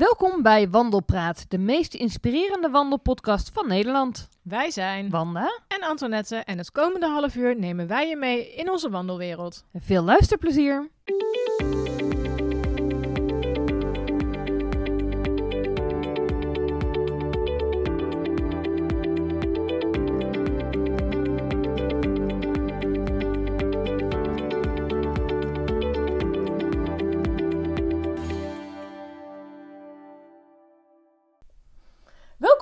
Welkom bij Wandelpraat, de meest inspirerende wandelpodcast van Nederland. Wij zijn Wanda en Antoinette en het komende half uur nemen wij je mee in onze wandelwereld. Veel luisterplezier.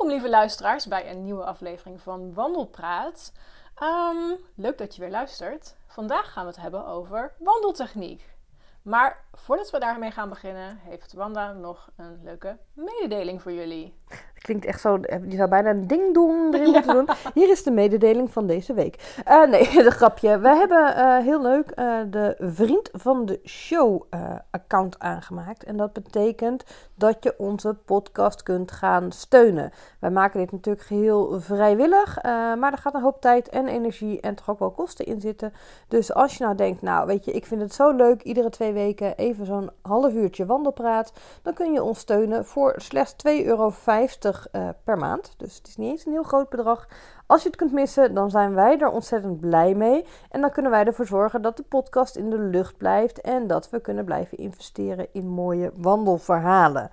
Lieve luisteraars bij een nieuwe aflevering van Wandelpraat. Ehm, leuk dat je weer luistert. Vandaag gaan we het hebben over wandeltechniek. Maar voordat we daarmee gaan beginnen, heeft Wanda nog een leuke mededeling voor jullie. Het klinkt echt zo, je zou bijna een ding-dong erin moeten doen. Hier is de mededeling van deze week. Uh, nee, de grapje. We hebben uh, heel leuk uh, de Vriend van de Show account aangemaakt. En dat betekent dat je onze podcast kunt gaan steunen. Wij maken dit natuurlijk geheel vrijwillig. maar er gaat een hoop tijd en energie en toch ook wel kosten in zitten. Dus als je nou denkt, nou weet je, ik vind het zo leuk. Iedere twee weken even zo'n half uurtje wandelpraat. Dan kun je ons steunen voor slechts 2,50 euro uh, per maand. Dus het is niet eens een heel groot bedrag. Als je het kunt missen, dan zijn wij er ontzettend blij mee. En dan kunnen wij ervoor zorgen dat de podcast in de lucht blijft. En dat we kunnen blijven investeren in mooie wandelverhalen.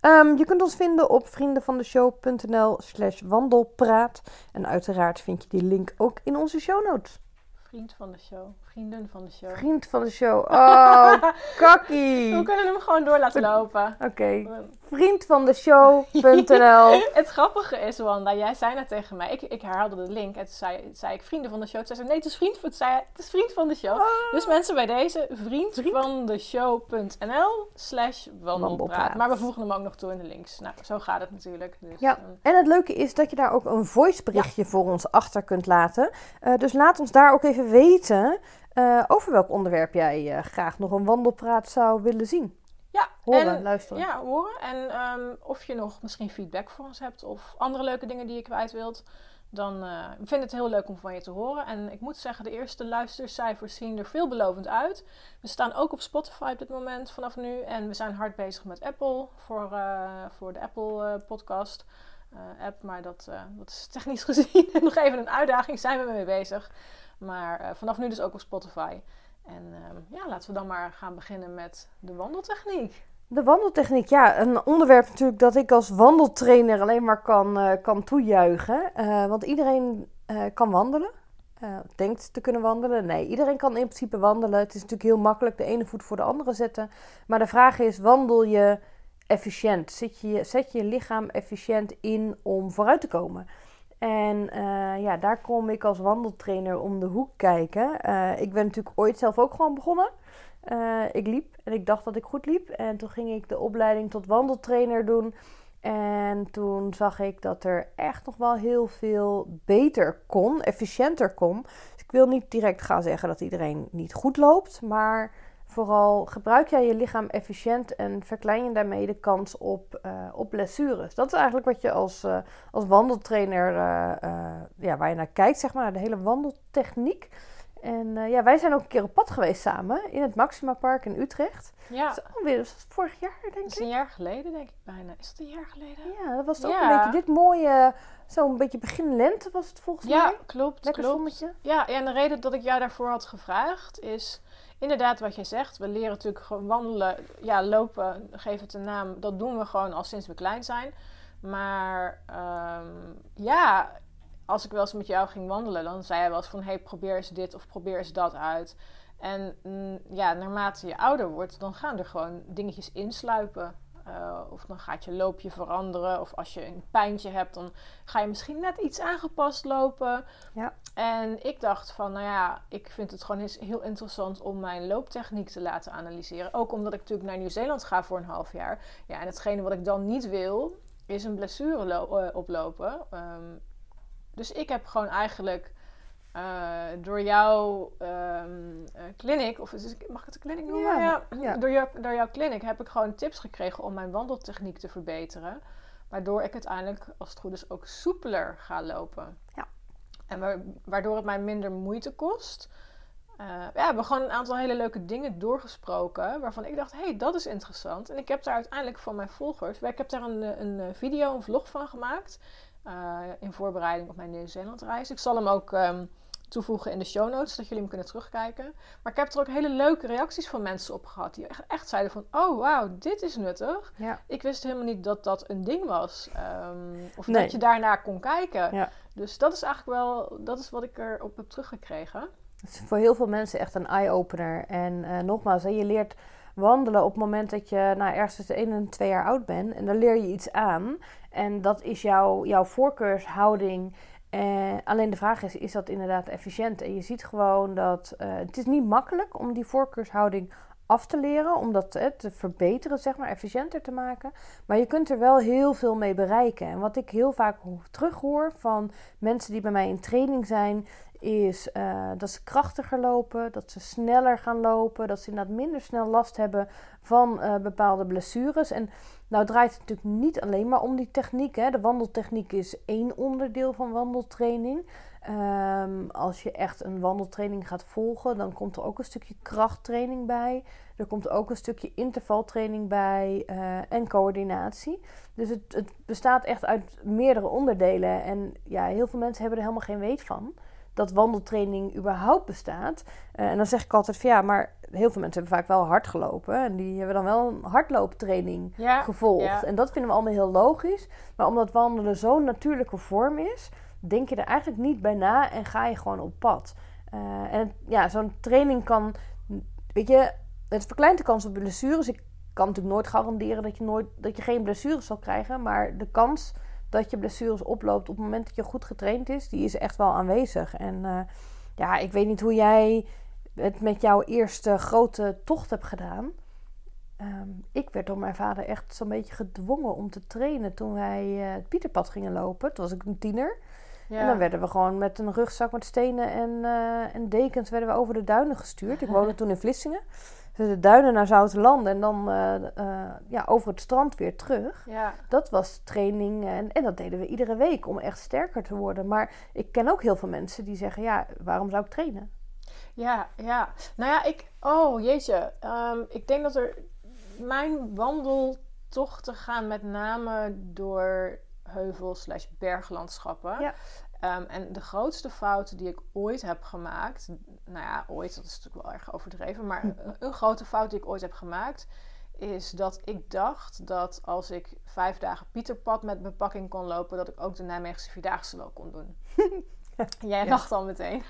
Um, je kunt ons vinden op vriendenvandeshow.nl slash wandelpraat. En uiteraard vind je die link ook in onze show notes. Vriend van de show. Vrienden van de show. Vriend van de show. Oh, kakkie. We kunnen hem gewoon door laten lopen. Oké. Okay. Vriend van de show.nl Het grappige is, Wanda, jij zei net tegen mij, ik, ik herhaalde de link en toen zei, zei ik vrienden van de show. Toen zei ze, nee, het is vriend, van, zei, het is vriend van de show. Oh. Dus mensen bij deze, vriend, van de show.nl slash wandelpraat. Maar we voegen hem ook nog toe in de links. Nou, zo gaat het natuurlijk. Dus, ja, en het leuke is dat je daar ook een voiceberichtje ja. voor ons achter kunt laten. Uh, dus laat ons daar ook even weten uh, over welk onderwerp jij uh, graag nog een wandelpraat zou willen zien. Ja, horen, en, luisteren. Ja, horen. En um, of je nog misschien feedback voor ons hebt of andere leuke dingen die je kwijt wilt. Dan uh, vind ik het heel leuk om van je te horen. En ik moet zeggen, de eerste luistercijfers zien er veelbelovend uit. We staan ook op Spotify op dit moment vanaf nu. En we zijn hard bezig met Apple voor, voor de Apple podcast. app, maar dat, dat is technisch gezien nog even een uitdaging. Zijn we mee bezig. Maar uh, vanaf nu dus ook op Spotify. En uh, ja, laten we dan maar gaan beginnen met de wandeltechniek. De wandeltechniek, ja, een onderwerp natuurlijk dat ik als wandeltrainer alleen maar kan, uh, kan toejuichen. Uh, want iedereen kan wandelen, denkt te kunnen wandelen. Nee, iedereen kan in principe wandelen. Het is natuurlijk heel makkelijk de ene voet voor de andere zetten. Maar de vraag is, wandel je efficiënt? Zet je, zet je lichaam efficiënt in om vooruit te komen? En uh, ja, daar kom ik als wandeltrainer om de hoek kijken. Uh, ik ben natuurlijk ooit zelf ook gewoon begonnen. Uh, ik liep en ik dacht dat ik goed liep. En toen ging ik de opleiding tot wandeltrainer doen. En toen zag ik dat er echt nog wel heel veel beter kon, efficiënter kon. Dus ik wil niet direct gaan zeggen dat iedereen niet goed loopt. Maar Vooral gebruik jij je lichaam efficiënt en verklein je daarmee de kans op, uh, op blessures. Dat is eigenlijk wat je als, uh, als wandeltrainer, uh, ja, waar je naar kijkt, zeg maar, de hele wandeltechniek. En ja, wij zijn ook een keer op pad geweest samen in het Maxima Park in Utrecht. Ja. Dat is alweer, dat was vorig jaar, denk ik. Dat is een jaar geleden, denk ik bijna. Is het een jaar geleden? Ja, dat was ook een beetje dit mooie, zo'n beetje begin lente was het volgens ja, mij. Ja, klopt. Lekker klopt. zonnetje. Ja, en de reden dat ik jou daarvoor had gevraagd is inderdaad wat je zegt. We leren natuurlijk gewoon wandelen. Ja, lopen, geef het een naam. Dat doen we gewoon al sinds we klein zijn. Maar um, ja, als ik wel eens met jou ging wandelen, dan zei je wel eens van... hey, probeer eens dit of probeer eens dat uit. En mm, ja, naarmate je ouder wordt, dan gaan er gewoon dingetjes insluipen. Uh, of dan gaat je loopje veranderen. Of als je een pijntje hebt, dan ga je misschien net iets aangepast lopen. Ja. En ik dacht van, nou ja, ik vind het gewoon heel interessant om mijn looptechniek te laten analyseren. Ook omdat ik natuurlijk naar Nieuw-Zeeland ga voor een half jaar. Ja, en hetgene wat ik dan niet wil, is een blessure uh, oplopen. Um, dus ik heb gewoon eigenlijk uh, door jouw um, uh, clinic, of is het, mag ik het een clinic noemen? Ja, ja. ja. Door, jou, door jouw clinic heb ik gewoon tips gekregen om mijn wandeltechniek te verbeteren. Waardoor ik uiteindelijk, als het goed is, ook soepeler ga lopen. Ja. En waardoor het mij minder moeite kost. Uh, ja, we hebben gewoon een aantal hele leuke dingen doorgesproken. Waarvan ik dacht, hé, hey, dat is interessant. En ik heb daar uiteindelijk van mijn volgers. Ik heb daar een, een video, een vlog van gemaakt. In voorbereiding op mijn Nieuw-Zeeland reis. Ik zal hem ook um, toevoegen in de show notes, dat jullie hem kunnen terugkijken. Maar ik heb er ook hele leuke reacties van mensen op gehad. Die echt, echt zeiden van, oh wauw, dit is nuttig. Ja. Ik wist helemaal niet dat dat een ding was. Um, of dat je daarnaar kon kijken. Ja. Dus dat is eigenlijk wel, dat is wat ik erop heb teruggekregen. Het is voor heel veel mensen echt een eye-opener. En uh, nogmaals, hè, je leert wandelen op het moment dat je nou, ergens tussen 1 en 2 jaar oud bent. En dan leer je iets aan. En dat is jouw, jouw voorkeurshouding. Uh, alleen de vraag is, is dat inderdaad efficiënt? En je ziet gewoon dat uh, het is niet makkelijk om die voorkeurshouding af te leren, om dat uh, te verbeteren, zeg maar, efficiënter te maken. Maar je kunt er wel heel veel mee bereiken. En wat ik heel vaak terughoor van mensen die bij mij in training zijn, is dat ze krachtiger lopen, dat ze sneller gaan lopen, dat ze inderdaad minder snel last hebben van bepaalde blessures. En nou draait het natuurlijk niet alleen maar om die techniek. Hè. De wandeltechniek is één onderdeel van wandeltraining. Um, als je echt een wandeltraining gaat volgen, dan komt er ook een stukje krachttraining bij. Er komt ook een stukje intervaltraining bij uh, en coördinatie. Dus het, het bestaat echt uit meerdere onderdelen. En ja, heel veel mensen hebben er helemaal geen weet van dat wandeltraining überhaupt bestaat. Uh, en dan zeg ik altijd van ja, maar heel veel mensen hebben vaak wel hard gelopen. En die hebben dan wel een hardlooptraining ja, gevolgd. ja. En dat vinden we allemaal heel logisch. Maar omdat wandelen zo'n natuurlijke vorm is, denk je er eigenlijk niet bij na en ga je gewoon op pad. Uh, en ja, zo'n training kan, weet je, het verkleint de kans op blessures. Ik kan natuurlijk nooit garanderen dat je, nooit, dat je geen blessures zal krijgen. Maar de kans dat je blessures oploopt op het moment dat je goed getraind is, die is echt wel aanwezig. En uh, ja, ik weet niet hoe jij het met jouw eerste grote tocht hebt gedaan. Um, ik werd door mijn vader echt zo'n beetje gedwongen om te trainen toen wij uh, het Pieterpad gingen lopen. Toen was ik een tiener. Ja. En dan werden we gewoon met een rugzak met stenen en, uh, en dekens werden we over de duinen gestuurd. Ik woonde toen in Vlissingen de duinen naar Zoutelanden en dan uh, uh, ja, over het strand weer terug. Ja. Dat was training en, en dat deden we iedere week om echt sterker te worden. Maar ik ken ook heel veel mensen die zeggen, ja, waarom zou ik trainen? Ja, ja. Nou ja, ik... Oh, jeetje. Um, ik denk dat er... Mijn wandeltochten gaan met name door heuvel slash berglandschappen. Ja. Um, en de grootste fout die ik ooit heb gemaakt, nou ja, ooit, dat is natuurlijk wel erg overdreven, maar een, een, grote fout die ik ooit heb gemaakt, is dat ik dacht dat als ik vijf dagen Pieterpad met bepakking kon lopen, dat ik ook de Nijmeegse Vierdaagse wel kon doen. Jij ja. lacht al meteen.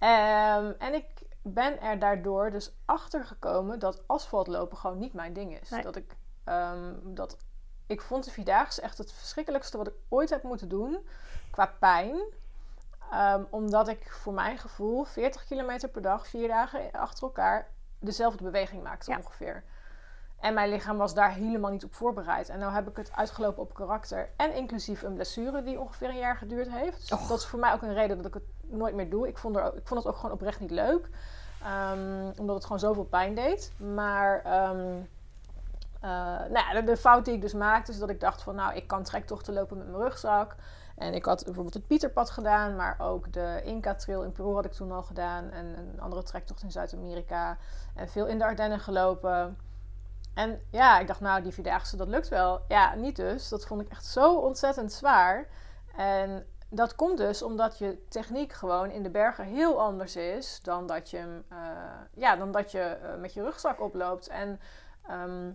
um, en ik ben er daardoor dus achter gekomen dat asfaltlopen gewoon niet mijn ding is. Nee. Dat ik, um, dat ik vond de Vierdaagse echt het verschrikkelijkste wat ik ooit heb moeten doen qua pijn. Um, omdat ik voor mijn gevoel 40 kilometer per dag, vier dagen achter elkaar, dezelfde beweging maakte Ja. ongeveer. En mijn lichaam was daar helemaal niet op voorbereid. En nou heb ik het uitgelopen op karakter. En inclusief een blessure die ongeveer een jaar geduurd heeft. Dus Och. dat is voor mij ook een reden dat ik het nooit meer doe. Ik vond, er, ik vond het ook gewoon oprecht niet leuk. Ehm, omdat het gewoon zoveel pijn deed. Maar ehm, eh, nou ja, de, fout die ik dus maakte is dat ik dacht van... nou, ik kan trektochten lopen met mijn rugzak. En ik had bijvoorbeeld het Pieterpad gedaan, maar ook de Inca Trail in Peru had ik toen al gedaan. En een andere trektocht in Zuid-Amerika. En veel in de Ardennen gelopen. En ja, ik dacht, nou, die vierdaagse, dat lukt wel. Ja, niet dus. Dat vond ik echt zo ontzettend zwaar. En dat komt dus omdat je techniek gewoon in de bergen heel anders is dan dat je, eh, ja, dan dat je eh, met je rugzak oploopt. En ehm,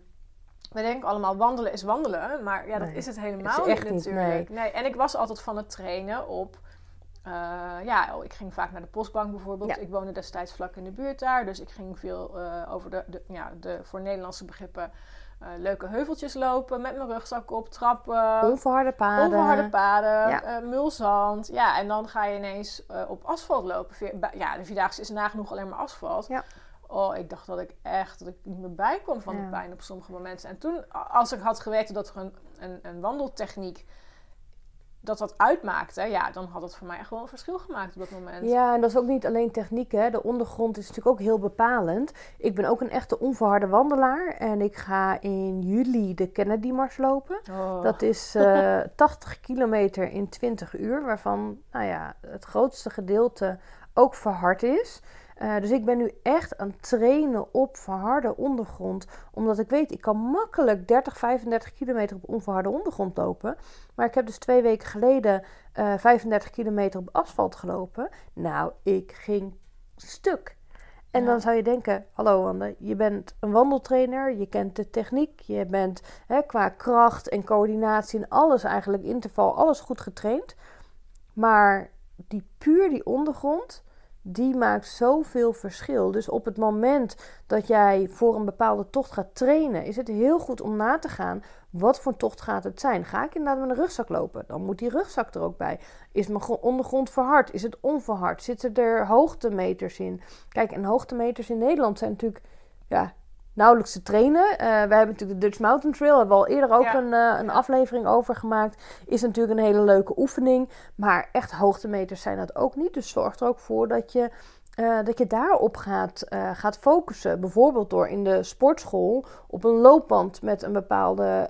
we denken allemaal wandelen is wandelen, maar ja, dat Nee, is het is helemaal echt niet natuurlijk. Nee. En ik was altijd van het trainen op. eh, ja, ik ging vaak naar de postbank bijvoorbeeld. Ja. Ik woonde destijds vlak in de buurt daar. Dus ik ging veel eh, over de, de, ja, de voor Nederlandse begrippen eh, leuke heuveltjes lopen. Met mijn rugzak op, trappen. Onverharde paden. Onverharde paden, Ja. mulzand. Ja, en dan ga je ineens op asfalt lopen. Ja, de Vierdaagse is nagenoeg alleen maar asfalt. Ja. Oh, ik dacht dat ik echt dat ik niet meer bij kwam van Ja. de pijn op sommige momenten. En toen, als ik had geweten dat er een, een, een wandeltechniek dat dat uitmaakte, ja, dan had het voor mij echt wel een verschil gemaakt op dat moment. Ja, en dat is ook niet alleen techniek. Hè. De ondergrond is natuurlijk ook heel bepalend. Ik ben ook een echte onverharde wandelaar. En ik ga in juli de Kennedy Mars lopen. Oh. Dat is eh 80 kilometer in 20 uur. Waarvan nou ja, het grootste gedeelte ook verhard is. Eh, dus ik ben nu echt aan het trainen op verharde ondergrond. Omdat ik weet, ik kan makkelijk 30, 35 kilometer op onverharde ondergrond lopen. Maar ik heb dus twee weken geleden uh, 35 kilometer op asfalt gelopen. Nou, ik ging stuk. En Ja. dan zou je denken, hallo Wanda, je bent een wandeltrainer, je kent de techniek, je bent hè, qua kracht en coördinatie en alles eigenlijk, interval, alles goed getraind. Maar die puur die ondergrond, die maakt zoveel verschil. Dus op het moment dat jij voor een bepaalde tocht gaat trainen, is het heel goed om na te gaan, wat voor tocht gaat het zijn? Ga ik inderdaad met een rugzak lopen? Dan moet die rugzak er ook bij. Is mijn gro- ondergrond verhard? Is het onverhard? Zitten er hoogtemeters in? Kijk, en hoogtemeters in Nederland zijn natuurlijk ja, nauwelijks te trainen. Eh, we hebben natuurlijk de Dutch Mountain Trail, hebben we al eerder ook Ja. een, eh, een aflevering over gemaakt. Is natuurlijk een hele leuke oefening, maar echt hoogtemeters zijn dat ook niet. Dus zorg er ook voor dat je, eh, dat je daarop gaat, gaat focussen. Bijvoorbeeld door in de sportschool op een loopband met een bepaalde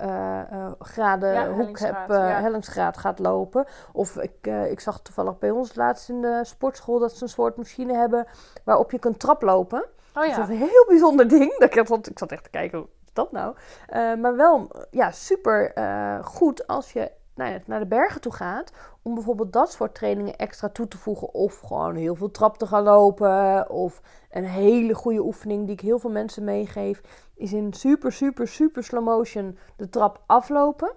graden Ja, hoek hellingsgraad, heb, ja. hellingsgraad gaat lopen. Of ik, ik zag toevallig bij ons laatst in de sportschool dat ze een soort machine hebben waarop je kunt traplopen. Oh Dat ja. is een heel bijzonder ding. Dat ik, zat, ik zat echt te kijken, wat is dat nou? Eh, maar wel ja, super eh, goed als je nou ja, naar de bergen toe gaat. Om bijvoorbeeld dat soort trainingen extra toe te voegen. Of gewoon heel veel trap te gaan lopen. Of een hele goede oefening die ik heel veel mensen meegeef. Is in super, super, super slow motion de trap aflopen.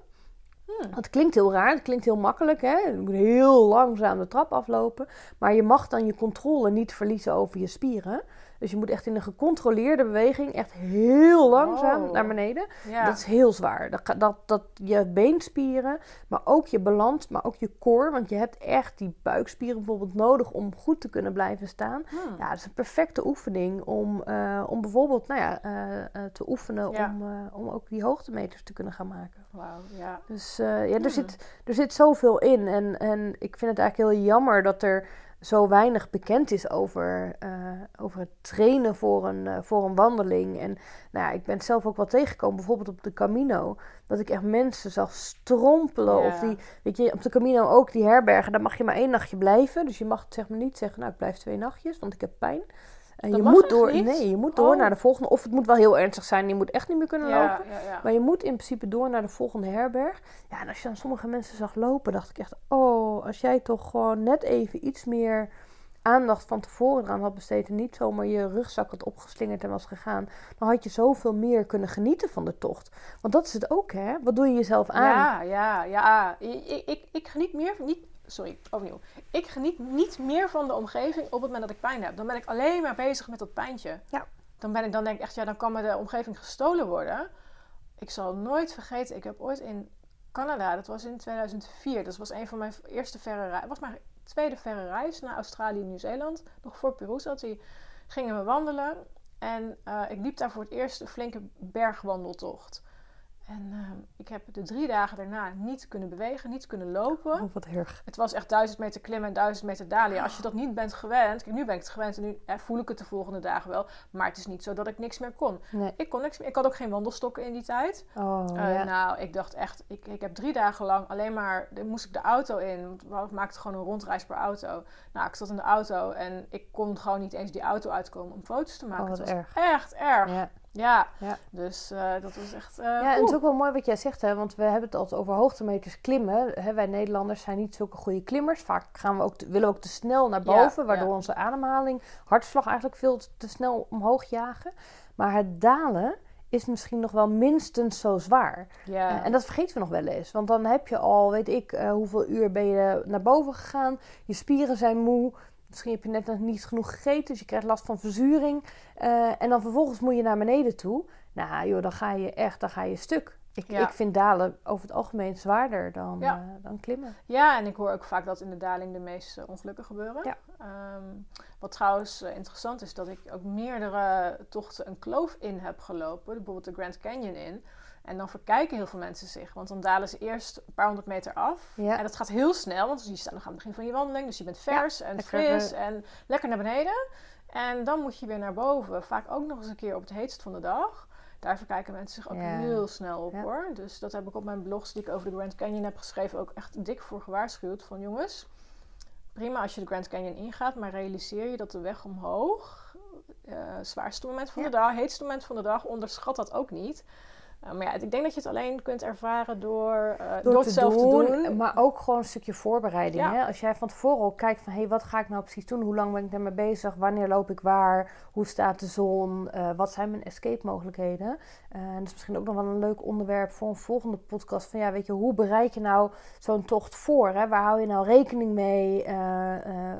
Hmm. Het klinkt heel raar, het klinkt heel makkelijk. Hè? Je moet heel langzaam de trap aflopen. Maar je mag dan je controle niet verliezen over je spieren. Dus je moet echt in een gecontroleerde beweging echt heel langzaam Oh. naar beneden. Ja. Dat is heel zwaar. Dat, dat, dat je beenspieren, maar ook je balans, maar ook je core. Want je hebt echt die buikspieren bijvoorbeeld nodig om goed te kunnen blijven staan. Hmm. Ja, dat is een perfecte oefening om, eh, om bijvoorbeeld nou ja, eh, eh, te oefenen Ja. om, om ook die hoogtemeters te kunnen gaan maken. Wauw, ja. Dus ja, er, Hmm. zit, er zit zoveel in. En, en ik vind het eigenlijk heel jammer dat er zo weinig bekend is over, eh, over het trainen voor een, eh, voor een wandeling. En nou ja, ik ben zelf ook wel tegengekomen, bijvoorbeeld op de Camino. Dat ik echt mensen zag strompelen. Ja. Of die, weet je, op de Camino ook die herbergen, daar mag je maar één nachtje blijven. Dus je mag zeg maar niet zeggen, nou ik blijf twee nachtjes, want ik heb pijn. En je moet echt door, niet? nee, je moet door Oh. naar de volgende. Of het moet wel heel ernstig zijn, je moet echt niet meer kunnen lopen. Ja, ja, ja. Maar je moet in principe door naar de volgende herberg. Ja, en als je dan sommige mensen zag lopen, dacht ik echt... Oh, als jij toch gewoon net even iets meer aandacht van tevoren eraan had besteed... en niet zomaar je rugzak had opgeslingerd en was gegaan... dan had je zoveel meer kunnen genieten van de tocht. Want dat is het ook, hè? Wat doe je jezelf aan? Ja, ja, ja. Ik, ik, ik geniet meer van... Niet, sorry, overnieuw. Ik geniet niet meer van de omgeving op het moment dat ik pijn heb. Dan ben ik alleen maar bezig met dat pijntje. Ja. Dan, ben ik, dan denk ik echt, ja, dan kan me de omgeving gestolen worden. Ik zal nooit vergeten, ik heb ooit in Canada, dat was in 2004. Dat was een van mijn eerste verre reizen. was mijn tweede verre reis naar Australië en Nieuw-Zeeland. Nog voor Peru zat hij. Gingen we wandelen. En eh, ik liep daar voor het eerst een flinke bergwandeltocht. En eh, ik heb de drie dagen daarna niet kunnen bewegen, niet kunnen lopen. Oh, wat erg. Het was echt duizend meter klimmen en duizend meter dalen. Ja, als je dat niet bent gewend, kijk, nu ben ik het gewend en nu eh, voel ik het de volgende dagen wel. Maar het is niet zo dat ik niks meer kon. Nee. Ik kon niks meer. Ik had ook geen wandelstokken in die tijd. Oh, ja. Nou, ik dacht echt, ik, ik heb drie dagen lang alleen maar, moest ik de auto in. Want we maakten gewoon een rondreis per auto. Nou, ik zat in de auto en ik kon gewoon niet eens die auto uitkomen om foto's te maken. Oh, wat het was erg. echt erg. Ja, Ja. Ja. dus eh, dat was echt. eh, Ja, en het is ook wel mooi wat jij zegt, hè? want we hebben het altijd over hoogtemeters klimmen. Hè, wij Nederlanders zijn niet zulke goede klimmers. Vaak gaan we ook te- willen we ook te snel naar Ja, boven, waardoor ja. onze ademhaling, hartslag eigenlijk veel te, te snel omhoog jagen. Maar het dalen is misschien nog wel minstens zo zwaar. ja. Eh, en dat vergeten we nog wel eens. Want dan heb je al, weet ik, hoeveel uur ben je naar boven gegaan. Je spieren zijn moe. Misschien heb je net nog niet genoeg gegeten, dus je krijgt last van verzuring. Eh, en dan vervolgens moet je naar beneden toe. Nou joh, dan ga je echt, dan ga je stuk. Ik, Ja. ik vind dalen over het algemeen zwaarder dan, Ja. eh, dan klimmen. Ja, en ik hoor ook vaak dat in de daling de meeste ongelukken gebeuren. Ja. Ehm, wat trouwens eh, interessant is, dat ik ook meerdere tochten een kloof in heb gelopen. Bijvoorbeeld de Grand Canyon in. En dan verkijken heel veel mensen zich. Want dan dalen ze eerst een paar honderd meter af. Ja. En dat gaat heel snel, want je staat nog aan het begin van je wandeling. Dus je bent vers en fris eh, en lekker naar beneden. En dan moet je weer naar boven. Vaak ook nog eens een keer op het heetst van de dag. Daar verkijken mensen zich ook Ja. heel snel op hoor. Dus dat heb ik op mijn blogs die ik over de Grand Canyon heb geschreven ook echt dik voor gewaarschuwd. Van jongens, prima als je de Grand Canyon ingaat, maar realiseer je dat de weg omhoog, uh, zwaarste moment van de dag, heetste moment van de dag, onderschat dat ook niet. Uh, maar ja, ik denk dat je het alleen kunt ervaren door, uh, door, het zelf doen, te doen. Maar ook gewoon een stukje voorbereiding. Hè? Als jij van tevoren al kijkt van... hé, hey, wat ga ik nou precies doen? Hoe lang ben ik daarmee bezig? Wanneer loop ik waar? Hoe staat de zon? Uh, wat zijn mijn escape mogelijkheden? en dat is misschien ook nog wel een leuk onderwerp voor een volgende podcast. Van ja, weet je, hoe bereid je nou zo'n tocht voor? Hè? Waar hou je nou rekening mee?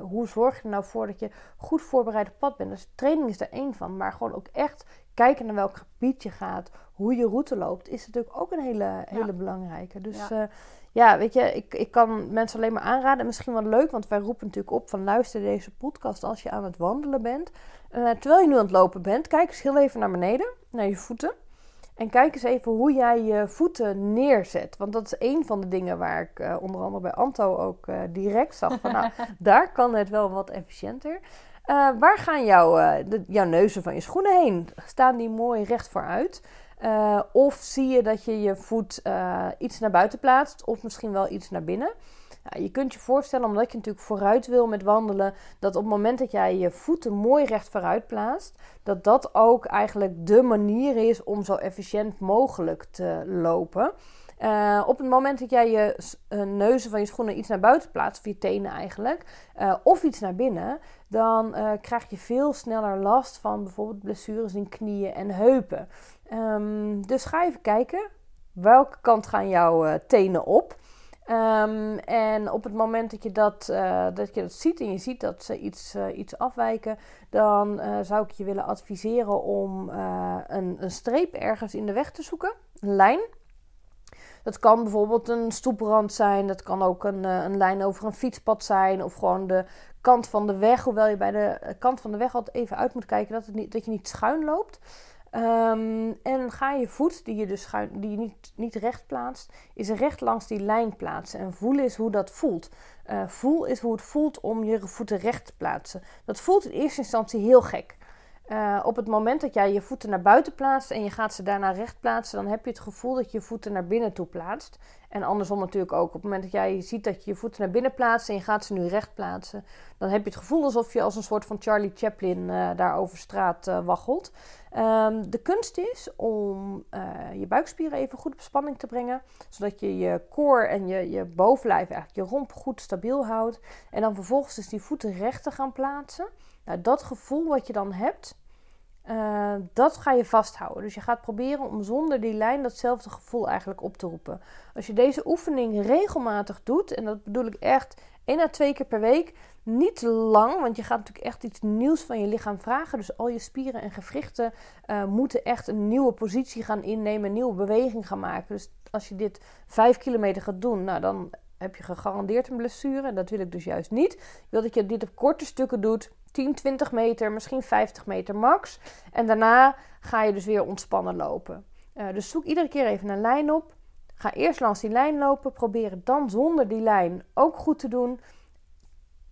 hoe zorg je er nou voor dat je goed voorbereid op pad bent? Dus training is er één van. Maar gewoon ook echt kijken naar welk gebied je gaat, hoe je route loopt, is natuurlijk ook een hele, hele belangrijke. Dus ja. Eh, ja, weet je, ik, ik kan mensen alleen maar aanraden. Misschien wel leuk, want wij roepen natuurlijk op van luister deze podcast als je aan het wandelen bent. Uh, terwijl je nu aan het lopen bent, kijk eens heel even naar beneden, naar je voeten. En kijk eens even hoe jij je voeten neerzet. Want dat is een van de dingen waar ik uh, onder andere bij Anto ook direct zag. Van, nou, daar kan het wel wat efficiënter. Uh, waar gaan jouw, uh, neuzen van je schoenen heen? Staan die mooi recht vooruit? Uh, of zie je dat je je voet iets naar buiten plaatst of misschien wel iets naar binnen? Je kunt je voorstellen, omdat je natuurlijk vooruit wil met wandelen, dat op het moment dat jij je voeten mooi recht vooruit plaatst, dat dat ook eigenlijk de manier is om zo efficiënt mogelijk te lopen. Uh, op het moment dat jij je uh, neuzen van je schoenen iets naar buiten plaatst, of je tenen eigenlijk, uh, of iets naar binnen, dan krijg je veel sneller last van bijvoorbeeld blessures in knieën en heupen. Um, dus ga even kijken, welke kant gaan jouw tenen op? Um, en op het moment dat je dat, dat je dat ziet en je ziet dat ze iets, iets afwijken, dan zou ik je willen adviseren om een, een streep ergens in de weg te zoeken, een lijn. Dat kan bijvoorbeeld een stoeprand zijn. Dat kan ook een, eh, een lijn over een fietspad zijn. Of gewoon de kant van de weg. Hoewel je bij de eh, kant van de weg altijd even uit moet kijken dat, het niet, dat je niet schuin loopt. Um, en ga je voet, die je dus schuin, die je niet, niet recht plaatst, is recht langs die lijn plaatsen. En voel is hoe dat voelt. Uh, voel is hoe het voelt om je voeten recht te plaatsen. Dat voelt in eerste instantie heel gek. Uh, op het moment dat jij je voeten naar buiten plaatst en je gaat ze daarna recht plaatsen, dan heb je het gevoel dat je je voeten naar binnen toe plaatst. En andersom natuurlijk ook. Op het moment dat jij ziet dat je je voeten naar binnen plaatst en je gaat ze nu recht plaatsen, dan heb je het gevoel alsof je als een soort van Charlie Chaplin uh, daar over straat uh, waggelt. Um, de kunst is om je buikspieren even goed op spanning te brengen, zodat je je core en je, je bovenlijf, eigenlijk je romp goed stabiel houdt. En dan vervolgens dus die voeten recht te gaan plaatsen. Nou, dat gevoel wat je dan hebt, uh, dat ga je vasthouden. Dus je gaat proberen om zonder die lijn datzelfde gevoel eigenlijk op te roepen. Als je deze oefening regelmatig doet, en dat bedoel ik echt één à twee keer per week, niet lang, want je gaat natuurlijk echt iets nieuws van je lichaam vragen. Dus al je spieren en gewrichten uh, moeten echt een nieuwe positie gaan innemen, een nieuwe beweging gaan maken. Dus als je dit vijf kilometer gaat doen, nou dan heb je gegarandeerd een blessure. En dat wil ik dus juist niet. Ik wil dat je dit op korte stukken doet 10, 20 meter, misschien 50 meter max. En daarna ga je dus weer ontspannen lopen. Uh, dus zoek iedere keer even een lijn op. Ga eerst langs die lijn lopen. Probeer het dan zonder die lijn ook goed te doen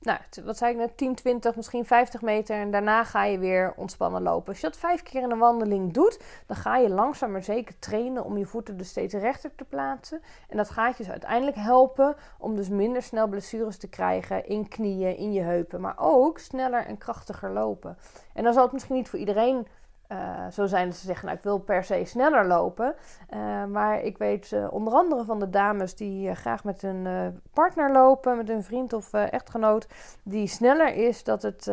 nou, wat zei ik net, 10, 20, misschien 50 meter. En daarna ga je weer ontspannen lopen. Als je dat vijf keer in een wandeling doet, dan ga je langzaam maar zeker trainen om je voeten dus steeds rechter te plaatsen. En dat gaat je dus uiteindelijk helpen om dus minder snel blessures te krijgen in knieën, in je heupen. Maar ook sneller en krachtiger lopen. En dan zal het misschien niet voor iedereen uh, zo zijn dat ze zeggen, nou ik wil per se sneller lopen. Uh, maar ik weet uh, onder andere van de dames die graag met hun partner lopen, met hun vriend of echtgenoot, die sneller is, dat het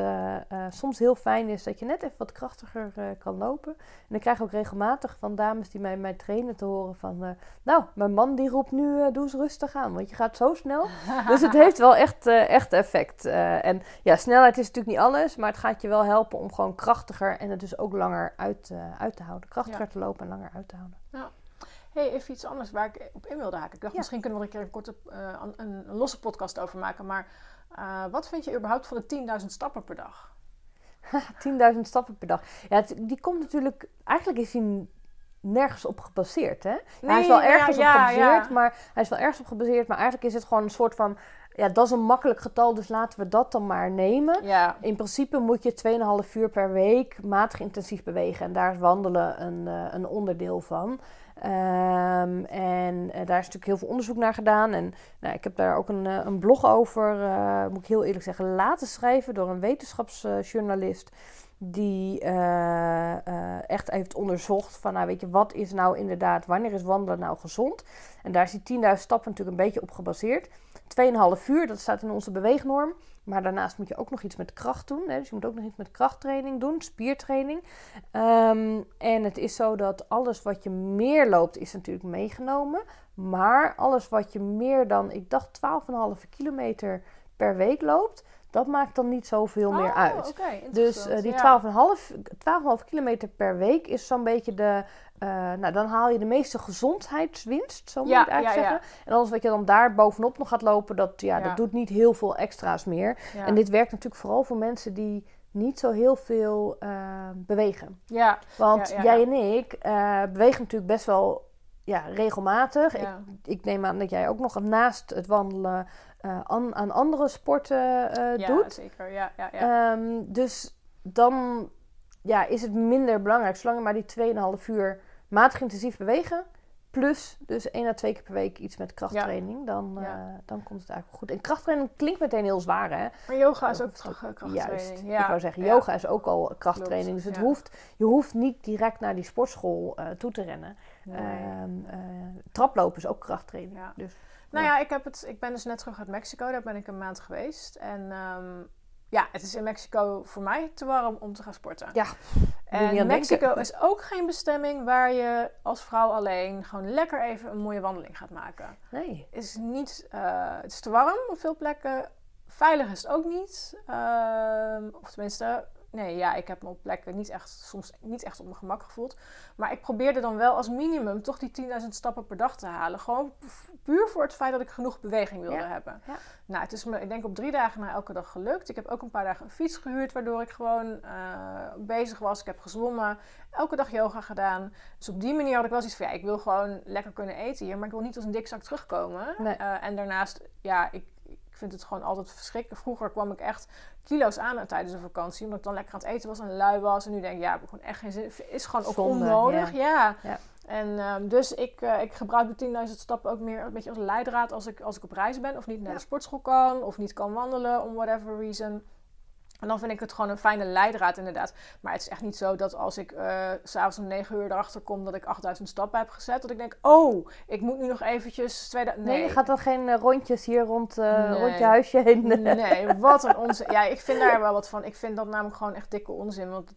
soms heel fijn is dat je net even wat krachtiger kan lopen. En ik krijg ook regelmatig van dames die mij, mij trainen te horen van, nou mijn man die roept nu doe eens rustig aan, want je gaat zo snel. dus het heeft wel echt, echt effect. en ja, snelheid is natuurlijk niet alles, maar het gaat je wel helpen om gewoon krachtiger en het dus ook langer uit, uh, uit te houden. Krachtiger te lopen en langer uit te houden. Ja. Hey, even iets anders waar ik op in wilde haken. Ik dacht, misschien kunnen we er een keer een korte, uh, een, een, losse podcast over maken. Maar uh, wat vind je überhaupt van de 10.000 stappen per dag? 10.000 stappen per dag. Ja, het, die komt natuurlijk... Eigenlijk is hij nergens op gebaseerd, hè? Nee, hij is wel ergens ja, op gebaseerd, maar hij is wel ergens op gebaseerd, maar eigenlijk is het gewoon een soort van ja, dat is een makkelijk getal, dus laten we dat dan maar nemen. Ja. In principe moet je 2,5 uur per week matig intensief bewegen. En daar is wandelen een, uh, een onderdeel van. Ehm, en eh, daar is natuurlijk heel veel onderzoek naar gedaan. En nou, ik heb daar ook een, eh, een blog over, eh, moet ik heel eerlijk zeggen, laten schrijven door een wetenschapsjournalist. Die eh, eh, echt heeft onderzocht van, nou weet je, wat is nou inderdaad, wanneer is wandelen nou gezond? En daar is die 10.000 stappen natuurlijk een beetje op gebaseerd. 2,5 uur, dat staat in onze beweegnorm. Maar daarnaast moet je ook nog iets met kracht doen. Hè? Dus je moet ook nog iets met krachttraining doen, spiertraining. Ehm, en het is zo dat alles wat je meer loopt, is natuurlijk meegenomen. Maar alles wat je meer dan, ik dacht 12,5 kilometer per week loopt, dat maakt dan niet zoveel meer Oh, uit. Dus eh, die Ja. 12,5 12,5 kilometer per week is zo'n beetje de. eh, nou, dan haal je de meeste gezondheidswinst, zo moet Ja, ik eigenlijk ja, zeggen. En alles wat je dan daar bovenop nog gaat lopen, dat, ja, dat doet niet heel veel extra's meer. En dit werkt natuurlijk vooral voor mensen die niet zo heel veel eh, bewegen. ja, Want jij en ik bewegen natuurlijk best wel ja, regelmatig. Ja. Ik, ik neem aan dat jij ook nog naast het wandelen eh, aan, aan andere sporten eh, ja, doet. zeker. Ja, ja, ja. Ehm, dus dan ja, is het minder belangrijk. Zolang je maar die 2,5 uur matig intensief bewegen. Plus dus één à twee keer per week iets met krachttraining. Dan, Ja. eh, dan komt het eigenlijk wel goed. En krachttraining klinkt meteen heel zwaar hè. maar yoga is ook krachttraining. Juist. Ja. Ik wou zeggen, yoga is ook al krachttraining. Klopt, Dus het hoeft, je hoeft niet direct naar die sportschool eh, toe te rennen. Nee. Ehm, eh, traplopen is ook krachttraining. Dus, Nou ja, ik, heb het, ik ben dus net terug uit Mexico. Daar ben ik een maand geweest. En ehm, ja, het is in Mexico voor mij te warm om te gaan sporten. Ja, En Mexico denken. is ook geen bestemming waar je als vrouw alleen gewoon lekker even een mooie wandeling gaat maken. nee. Het is, niet, eh, het is te warm op veel plekken. Veilig is het ook niet. Ehm, of tenminste, nee, ja, ik heb me op plekken niet echt, soms niet echt op mijn gemak gevoeld. Maar ik probeerde dan wel als minimum toch die 10.000 stappen per dag te halen. Gewoon pu- puur voor het feit dat ik genoeg beweging wilde Ja, hebben. ja. Nou, het is me, ik denk op drie dagen na elke dag gelukt. Ik heb ook een paar dagen een fiets gehuurd, waardoor ik gewoon eh, bezig was. Ik heb gezwommen, elke dag yoga gedaan. Dus op die manier had ik wel zoiets van, ja, ik wil gewoon lekker kunnen eten hier. Maar ik wil niet als een dikzak terugkomen. Nee. Eh, en daarnaast, ja, ik vind het gewoon altijd verschrikkelijk. Vroeger kwam ik echt kilo's aan tijdens de vakantie. Omdat ik dan lekker aan het eten was en lui was. En nu denk ik, ja, heb ik gewoon echt geen zin. Is gewoon ook Zonde, onnodig. Ja. Ja. En ehm, dus ik, eh, ik gebruik de 10.000 stappen ook meer een beetje als leidraad als ik, als ik op reis ben. Of niet naar Ja. de sportschool kan. Of niet kan wandelen, om whatever reason. En dan vind ik het gewoon een fijne leidraad inderdaad. Maar het is echt niet zo dat als ik s s'avonds om 9 uur erachter kom dat ik 8000 stappen heb gezet. Dat ik denk, oh, ik moet nu nog eventjes... 2000... Nee. Nee, je gaat dan geen eh, rondjes hier rond, eh, Nee. rond je huisje heen. Nee, wat een onzin. Ja, ik vind daar wel wat van. Ik vind dat namelijk gewoon echt dikke onzin. Want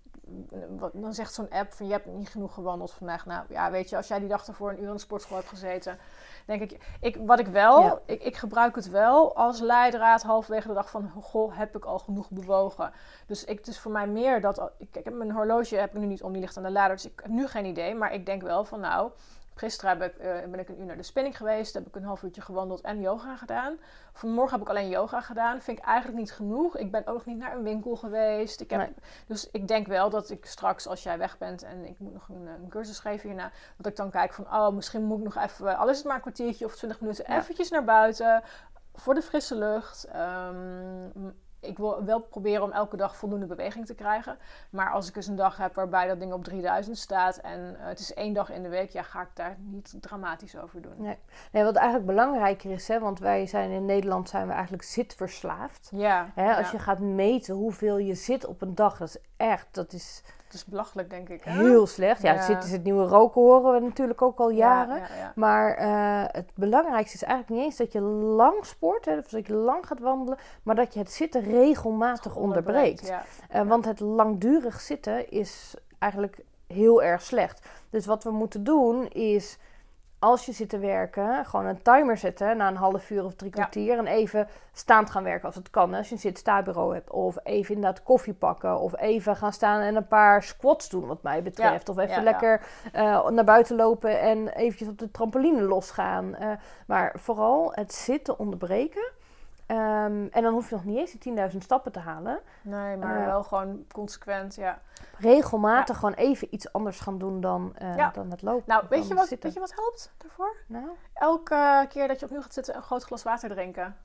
dan zegt zo'n app van je hebt niet genoeg gewandeld vandaag. Nou ja, weet je, als jij die dag ervoor een uur in de sportschool hebt gezeten. Denk ik, ik wat ik wel, Ja. ik, ik gebruik het wel als leidraad halverwege de dag van, goh, heb ik al genoeg bewogen. Dus ik, het is voor mij meer dat, ik, ik heb mijn horloge heb ik nu niet om, die ligt aan de lader. Dus ik heb nu geen idee. Maar ik denk wel van nou, Gisteren heb ik, eh, ben ik een uur naar de spinning geweest. Heb ik een half uurtje gewandeld en yoga gedaan. Vanmorgen heb ik alleen yoga gedaan. Vind ik eigenlijk niet genoeg. Ik ben ook nog niet naar een winkel geweest. Ik heb, Nee. Dus ik denk wel dat ik straks, als jij weg bent en ik moet nog een, eh, een cursus geven hierna, dat ik dan kijk van, oh, misschien moet ik nog even, al is het maar een kwartiertje of twintig minuten, Ja. eventjes naar buiten voor de frisse lucht. Ehm, ik wil wel proberen om elke dag voldoende beweging te krijgen. Maar als ik eens een dag heb waarbij dat ding op 3000 staat en eh, het is één dag in de week, ja, ga ik daar niet dramatisch over doen. Nee. Nee, wat eigenlijk belangrijker is, hè, want wij zijn in Nederland zijn we eigenlijk zitverslaafd. Ja, Hè, als ja. je gaat meten hoeveel je zit op een dag, dat is echt, dat is het is belachelijk, denk ik. hè? heel slecht. Ja, Ja. zit is het nieuwe roken horen we natuurlijk ook al jaren. Ja, ja, ja. Maar eh, het belangrijkste is eigenlijk niet eens dat je lang sport, hè, of dat je lang gaat wandelen, maar dat je het zitten regelmatig onderbreekt. Eh, want het langdurig zitten is eigenlijk heel erg slecht. Dus wat we moeten doen is, als je zit te werken, gewoon een timer zetten na een half uur of drie Ja. kwartier. En even staand gaan werken als het kan. Als je een hebt. Of even inderdaad koffie pakken. Of even gaan staan en een paar squats doen wat mij betreft. Of even ja, lekker eh, naar buiten lopen en eventjes op de trampoline losgaan. Eh, maar vooral het zitten onderbreken. Ehm, en dan hoef je nog niet eens die 10.000 stappen te halen. Nee, maar Eh, wel gewoon consequent, ja. regelmatig gewoon even iets anders gaan doen dan, eh, Ja. dan het lopen. Nou, weet je, wat, zitten. weet je wat helpt daarvoor? Nou, Elke keer dat je opnieuw gaat zitten, een groot glas water drinken.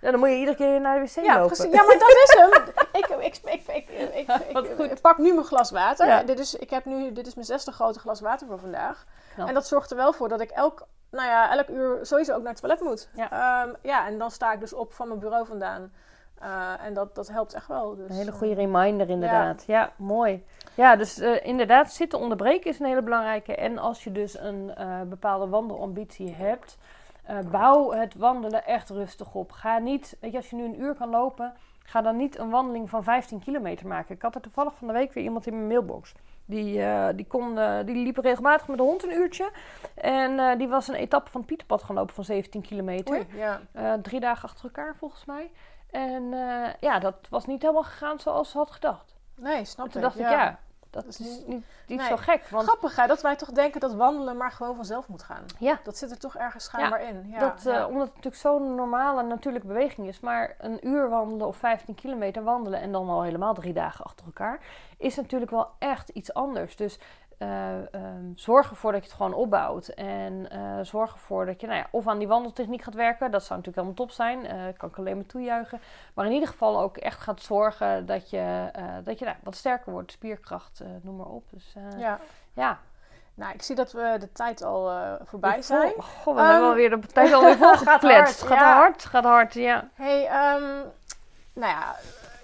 Ja, dan moet je iedere keer naar de wc Ja, lopen. precies. Ja, maar dat is hem. Ik, ik, ik, ik, pak nu mijn glas water. Dit, is, ik heb nu, dit is mijn zesde grote glas water voor vandaag. Knap. En dat zorgt er wel voor dat ik elk, nou ja, elk uur sowieso ook naar het toilet moet. Ja. Ehm, ja, en dan sta ik dus op van mijn bureau vandaan. Eh, en dat, dat helpt echt wel. Dus, Een hele eh, goede reminder inderdaad. Ja, mooi. Ja, dus eh, inderdaad, zitten onderbreken is een hele belangrijke. En als je dus een eh, bepaalde wandelambitie hebt, eh, bouw het wandelen echt rustig op. Ga niet, weet je, als je nu een uur kan lopen, ga dan niet een wandeling van 15 kilometer maken. Ik had er toevallig van de week weer iemand in mijn mailbox. Die, eh, die, kon, eh, die liep regelmatig met de hond een uurtje. En eh, die was een etappe van het Pieterpad gaan lopen van 17 kilometer. Oei, ja. Drie dagen achter elkaar volgens mij. En ja, dat was niet helemaal gegaan zoals ze had gedacht. Nee, snap En toen ik. dacht ik, ja, dat is niet, niet nee. zo gek. Want Grappig hè, dat wij toch denken dat wandelen maar gewoon vanzelf moet gaan. ja, Dat zit er toch ergens schijnbaar in. Ja, dat, eh, omdat het natuurlijk zo'n normale natuurlijke beweging is. Maar een uur wandelen of 15 kilometer wandelen en dan al helemaal drie dagen achter elkaar, is natuurlijk wel echt iets anders. Dus eh, ehm, zorg ervoor dat je het gewoon opbouwt. En eh, zorg ervoor dat je nou ja, of aan die wandeltechniek gaat werken. Dat zou natuurlijk helemaal top zijn. Eh kan ik alleen maar toejuichen. Maar in ieder geval ook echt gaat zorgen dat je, dat je nou, wat sterker wordt. Spierkracht, noem maar op. Dus ja. ja. Nou, ik zie dat we de tijd al voorbij zijn. Goh, we Ehm, hebben alweer de tijd alweer gaat volgekletst. hard, Gaat ja. hard, gaat hard, ja. Hey, ehm, nou ja,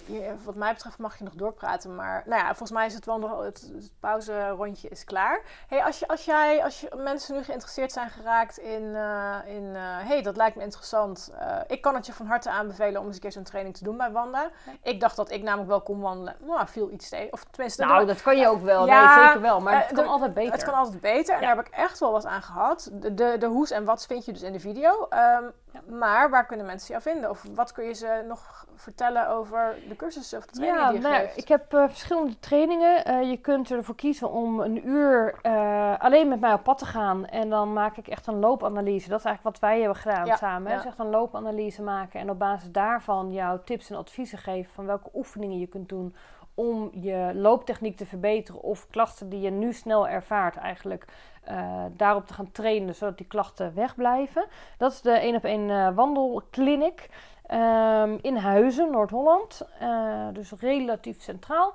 je- wat mij betreft mag je nog doorpraten, maar nou ja, volgens mij is het wandel, het, het pauze-rondje is klaar. Hey, als, je, als, jij, als je, mensen nu geïnteresseerd zijn geraakt in, eh, in eh, hey, dat lijkt me interessant. eh, ik kan het je van harte aanbevelen om eens een keer zo'n training te doen bij Wanda. Ik dacht dat ik namelijk wel kon wandelen, maar viel iets tegen. Of tenminste, Nou, dat kan je ook wel. Ja, nee, zeker wel. Maar het kan de- altijd beter. het kan altijd beter en Ja. daar heb ik echt wel wat aan gehad. De, de, de hoes en wat vind je dus in de video. Ehm, Maar waar kunnen mensen jou vinden? Of wat kun je ze nog vertellen over de cursussen of de trainingen Ja, die je nou, geeft? ik heb eh, verschillende trainingen. Eh, je kunt ervoor kiezen om een uur eh, alleen met mij op pad te gaan. En dan maak ik echt een loopanalyse. Dat is eigenlijk wat wij hebben gedaan Ja, samen. Ja. Dus echt een loopanalyse maken. En op basis daarvan jouw tips en adviezen geven van welke oefeningen je kunt doen om je looptechniek te verbeteren. Of klachten die je nu snel ervaart eigenlijk eh, daarop te gaan trainen. Zodat die klachten wegblijven. Dat is de 1 op 1 wandelkliniek. Ehm, in Huizen, Noord-Holland. Eh, dus relatief centraal.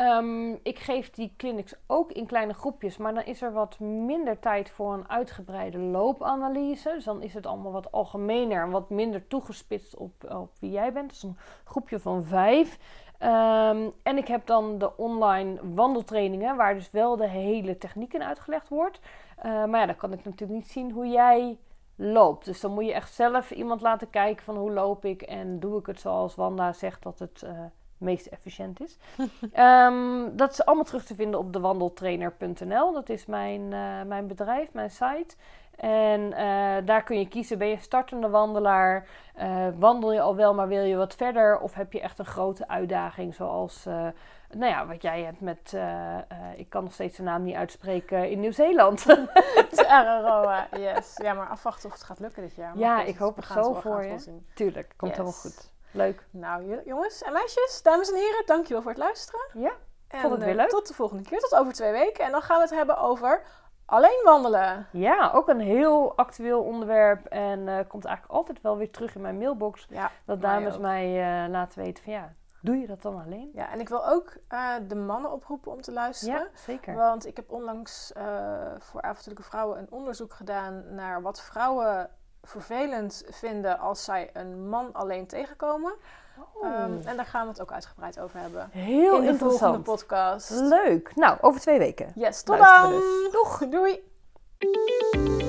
Ehm, ik geef die clinics ook in kleine groepjes, maar dan is er wat minder tijd voor een uitgebreide loopanalyse. Dus dan is het allemaal wat algemener en wat minder toegespitst op, op wie jij bent. Dus een groepje van vijf. Ehm, en ik heb dan de online wandeltrainingen, waar dus wel de hele techniek in uitgelegd wordt. Eh, maar ja, dan kan ik natuurlijk niet zien hoe jij loopt. Dus dan moet je echt zelf iemand laten kijken van hoe loop ik en doe ik het zoals Wanda zegt dat het eh, meest efficiënt is. Ehm, dat is allemaal terug te vinden op dewandeltrainer.nl. Dat is mijn, eh, mijn bedrijf, mijn site. En eh, daar kun je kiezen, ben je startende wandelaar? Eh, wandel je al wel, maar wil je wat verder? Of heb je echt een grote uitdaging zoals... nou ja, wat jij hebt met, ik kan nog steeds de naam niet uitspreken, in Nieuw-Zeeland. Aroa, yes. Ja, maar afwachten of het gaat lukken dit jaar. Maar Ja, ik hoop het zo voor je. zien. Tuurlijk, komt Yes. helemaal goed. Leuk. Nou, jongens en meisjes, dames en heren, dankjewel voor het luisteren. Ja, En, vond het weer eh, leuk. Tot de volgende keer, tot over twee weken. En dan gaan we het hebben over alleen wandelen. Ja, ook een heel actueel onderwerp. En eh, komt eigenlijk altijd wel weer terug in mijn mailbox. Ja, Dat dames mij eh, laten weten van ja, doe je dat dan alleen? Ja, en ik wil ook de mannen oproepen om te luisteren. Ja, zeker. Want ik heb onlangs voor avontuurlijke vrouwen een onderzoek gedaan naar wat vrouwen vervelend vinden als zij een man alleen tegenkomen. Oh, Ehm, en daar gaan we het ook uitgebreid over hebben. heel in de volgende podcast. Leuk. Nou, over twee weken. Yes, tot Luisteren dan! dus. Doeg! Doei!